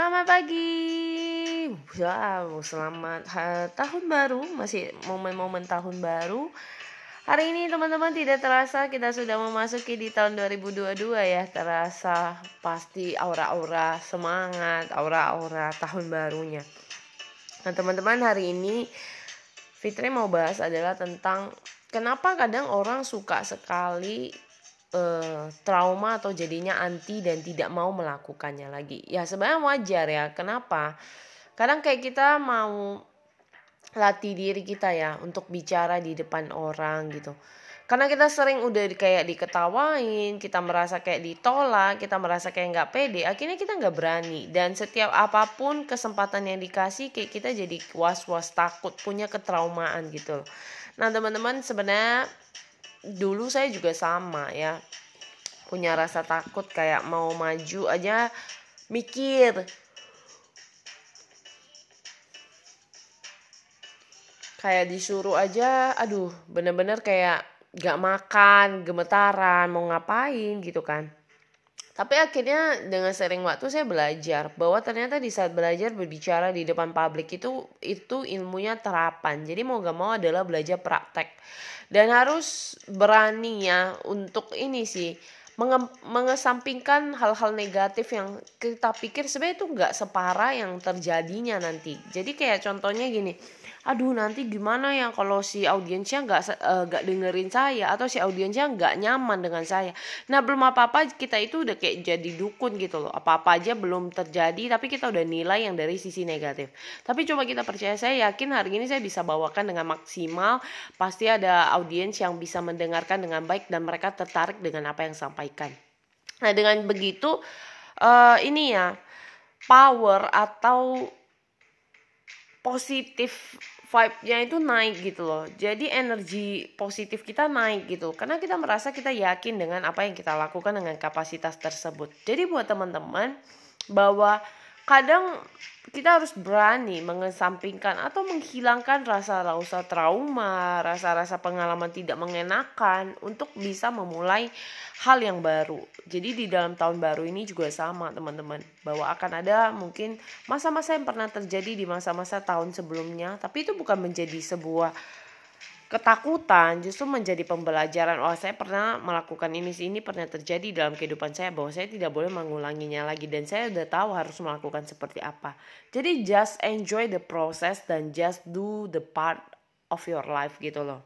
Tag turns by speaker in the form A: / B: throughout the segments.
A: Selamat pagi. Selamat tahun baru, masih momen-momen tahun baru. Hari ini teman-teman tidak terasa kita sudah memasuki di tahun 2022 ya. Terasa pasti aura-aura semangat, aura-aura tahun barunya. Nah, teman-teman hari ini Fitri mau bahas adalah tentang kenapa kadang orang suka sekali uh, trauma atau jadinya anti dan tidak mau melakukannya lagi. Ya sebenarnya wajar ya. Kenapa? Kadang kayak kita mau latih diri kita ya untuk bicara di depan orang gitu. Karena kita sering udah kayak diketawain, kita merasa kayak ditolak, kita merasa kayak nggak pede, akhirnya kita nggak berani. Dan setiap apa pun kesempatan yang dikasih, kayak kita jadi was-was takut, punya ketraumaan gitu. Nah teman-teman sebenarnya dulu saya juga sama ya. Punya rasa takut kayak mau maju aja mikir. Kayak disuruh aja aduh bener-bener kayak gak makan gemetaran mau ngapain gitu kan tapi akhirnya dengan sering waktu saya belajar bahwa ternyata di saat belajar berbicara di depan publik itu itu ilmunya terapan. Jadi mau gak mau adalah belajar praktek. Dan harus berani ya untuk ini sih menge mengesampingkan hal-hal negatif yang kita pikir sebenarnya itu nggak separah yang terjadinya nanti. Jadi kayak contohnya gini aduh nanti gimana ya kalau si audiensnya nggak uh, nggak dengerin saya atau si audiensnya nggak nyaman dengan saya? Nah belum apa apa kita itu udah kayak jadi dukun gitu loh. Apa apa aja belum terjadi tapi kita udah nilai yang dari sisi negatif. Tapi coba kita percaya saya yakin hari ini saya bisa bawakan dengan maksimal. Pasti ada audiens yang bisa mendengarkan dengan baik dan mereka tertarik dengan apa yang sampaikan nah dengan begitu uh, ini ya power atau positif vibe-nya itu naik gitu loh. Jadi energi positif kita naik gitu. Karena kita merasa kita yakin dengan apa yang kita lakukan dengan kapasitas tersebut. Jadi buat teman-teman bahwa kadang kita harus berani mengesampingkan atau menghilangkan rasa-rasa trauma, rasa-rasa pengalaman tidak mengenakan untuk bisa memulai hal yang baru. Jadi di dalam tahun baru ini juga sama teman-teman, bahwa akan ada mungkin masa-masa yang pernah terjadi di masa-masa tahun sebelumnya, tapi itu bukan menjadi sebuah ketakutan justru menjadi pembelajaran oh saya pernah melakukan ini sih ini pernah terjadi dalam kehidupan saya bahwa saya tidak boleh mengulanginya lagi dan saya udah tahu harus melakukan seperti apa. Jadi just enjoy the process dan just do the part of your life gitu loh.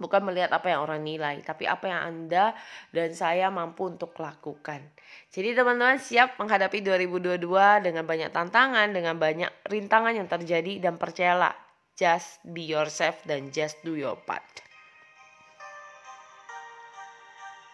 A: Bukan melihat apa yang orang nilai tapi apa yang anda dan saya mampu untuk lakukan. Jadi teman-teman siap menghadapi 2022 dengan banyak tantangan dengan banyak rintangan yang terjadi dan percayalah just be yourself dan just do your part